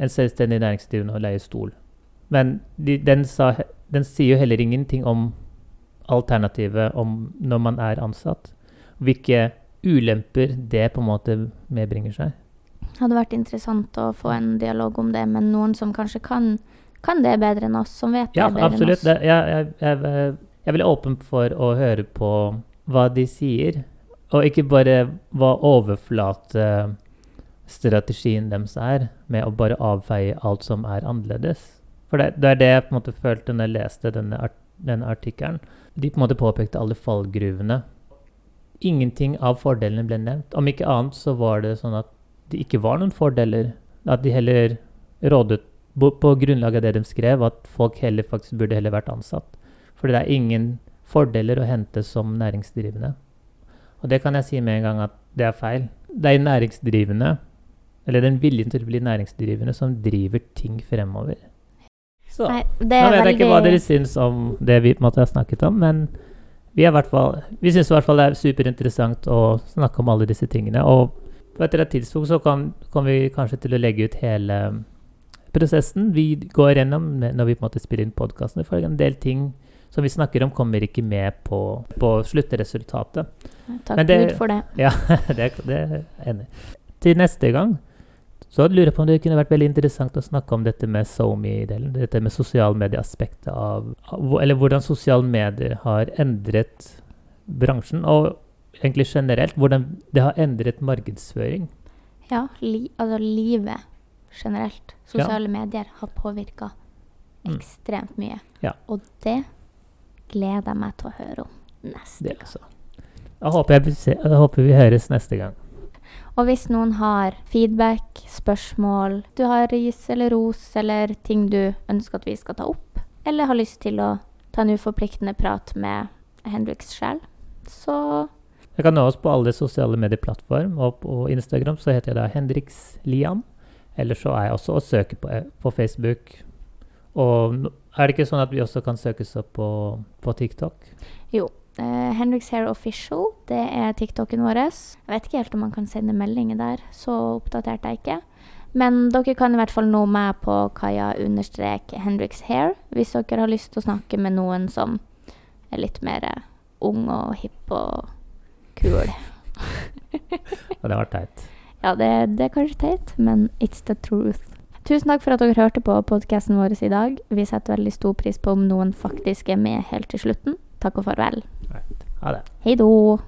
en selvstendig næringsdrivende og leie stol. Men de, den, sa, den sier jo heller ingenting om alternativet om når man er ansatt. Hvilke ulemper det på en måte medbringer seg. Det hadde vært interessant å få en dialog om det med noen som kanskje kan, kan det bedre enn oss, som vet Ja, det bedre absolutt. enn oss. Ja, jeg, jeg, jeg, jeg er veldig åpen for å høre på hva de sier, og ikke bare hva overflatestrategien deres er, med å bare avfeie alt som er annerledes. For det, det er det jeg på en måte følte når jeg leste denne, art, denne artikkelen. De på en måte påpekte alle fallgruvene. Ingenting av fordelene ble nevnt. Om ikke annet så var det sånn at det ikke var noen fordeler. At de heller rådet på, grunnlag av det de skrev, at folk heller faktisk burde heller vært ansatt. For det er ingen fordeler å hente som næringsdrivende. Og det kan jeg si med en gang at det er feil. Er næringsdrivende, eller den viljen til å bli næringsdrivende, som driver ting fremover. Så Nei, nå vet jeg ikke hva dere syns om det vi på en måte har snakket om, men vi, fall, vi syns i hvert fall det er superinteressant å snakke om alle disse tingene. Og på et eller annet tidspunkt så kan, kommer vi kanskje til å legge ut hele prosessen vi går gjennom når vi på en måte spiller inn podkastene. For en del ting som vi snakker om, kommer ikke med på, på sluttresultatet. Takk det- Gud for det. Ja, det, det er enig. Til neste gang så jeg lurer på om det kunne vært veldig interessant å snakke om dette med SoMe-delen. Dette med sosialmedieaspektet av av- Eller hvordan sosiale medier har endret bransjen. Og egentlig generelt hvordan det har endret markedsføring. Ja, li, altså livet generelt. Ja. Sosiale medier har påvirka Mm. ekstremt mye. Ja. Og det gleder jeg meg til å høre om neste Det gang. Jeg håper, jeg, jeg håper vi høres neste gang. Og hvis noen har feedback, spørsmål, du har ris eller ros eller ting du ønsker at vi skal ta opp, eller har lyst til å ta en uforpliktende prat med Hendrix sjel, så Jeg kan nå oss på alle sosiale medieplattform, og på Instagram så heter jeg da Hendrix-Liam. Eller så er jeg også å søke på, på Facebook. Og er det ikke sånn at vi også kan søkes opp på, på TikTok? Eh, Hendrix Hair Official, det er TikToken vår. Jeg vet ikke helt om man kan sende meldinger der, så oppdatert er jeg ikke. Men dere kan i hvert fall nå meg på Kaja understrek Hendrix Hair hvis dere har lyst til å snakke med noen som er litt mer eh, ung og hipp og kul. Og det var teit. Ja, det, det er kanskje teit, men it's the truth. Tusen takk for at dere hørte på podkasten vår i dag. Vi setter veldig stor pris på om noen faktisk er med helt til slutten. Takk og farvel. Ha det. Hei då.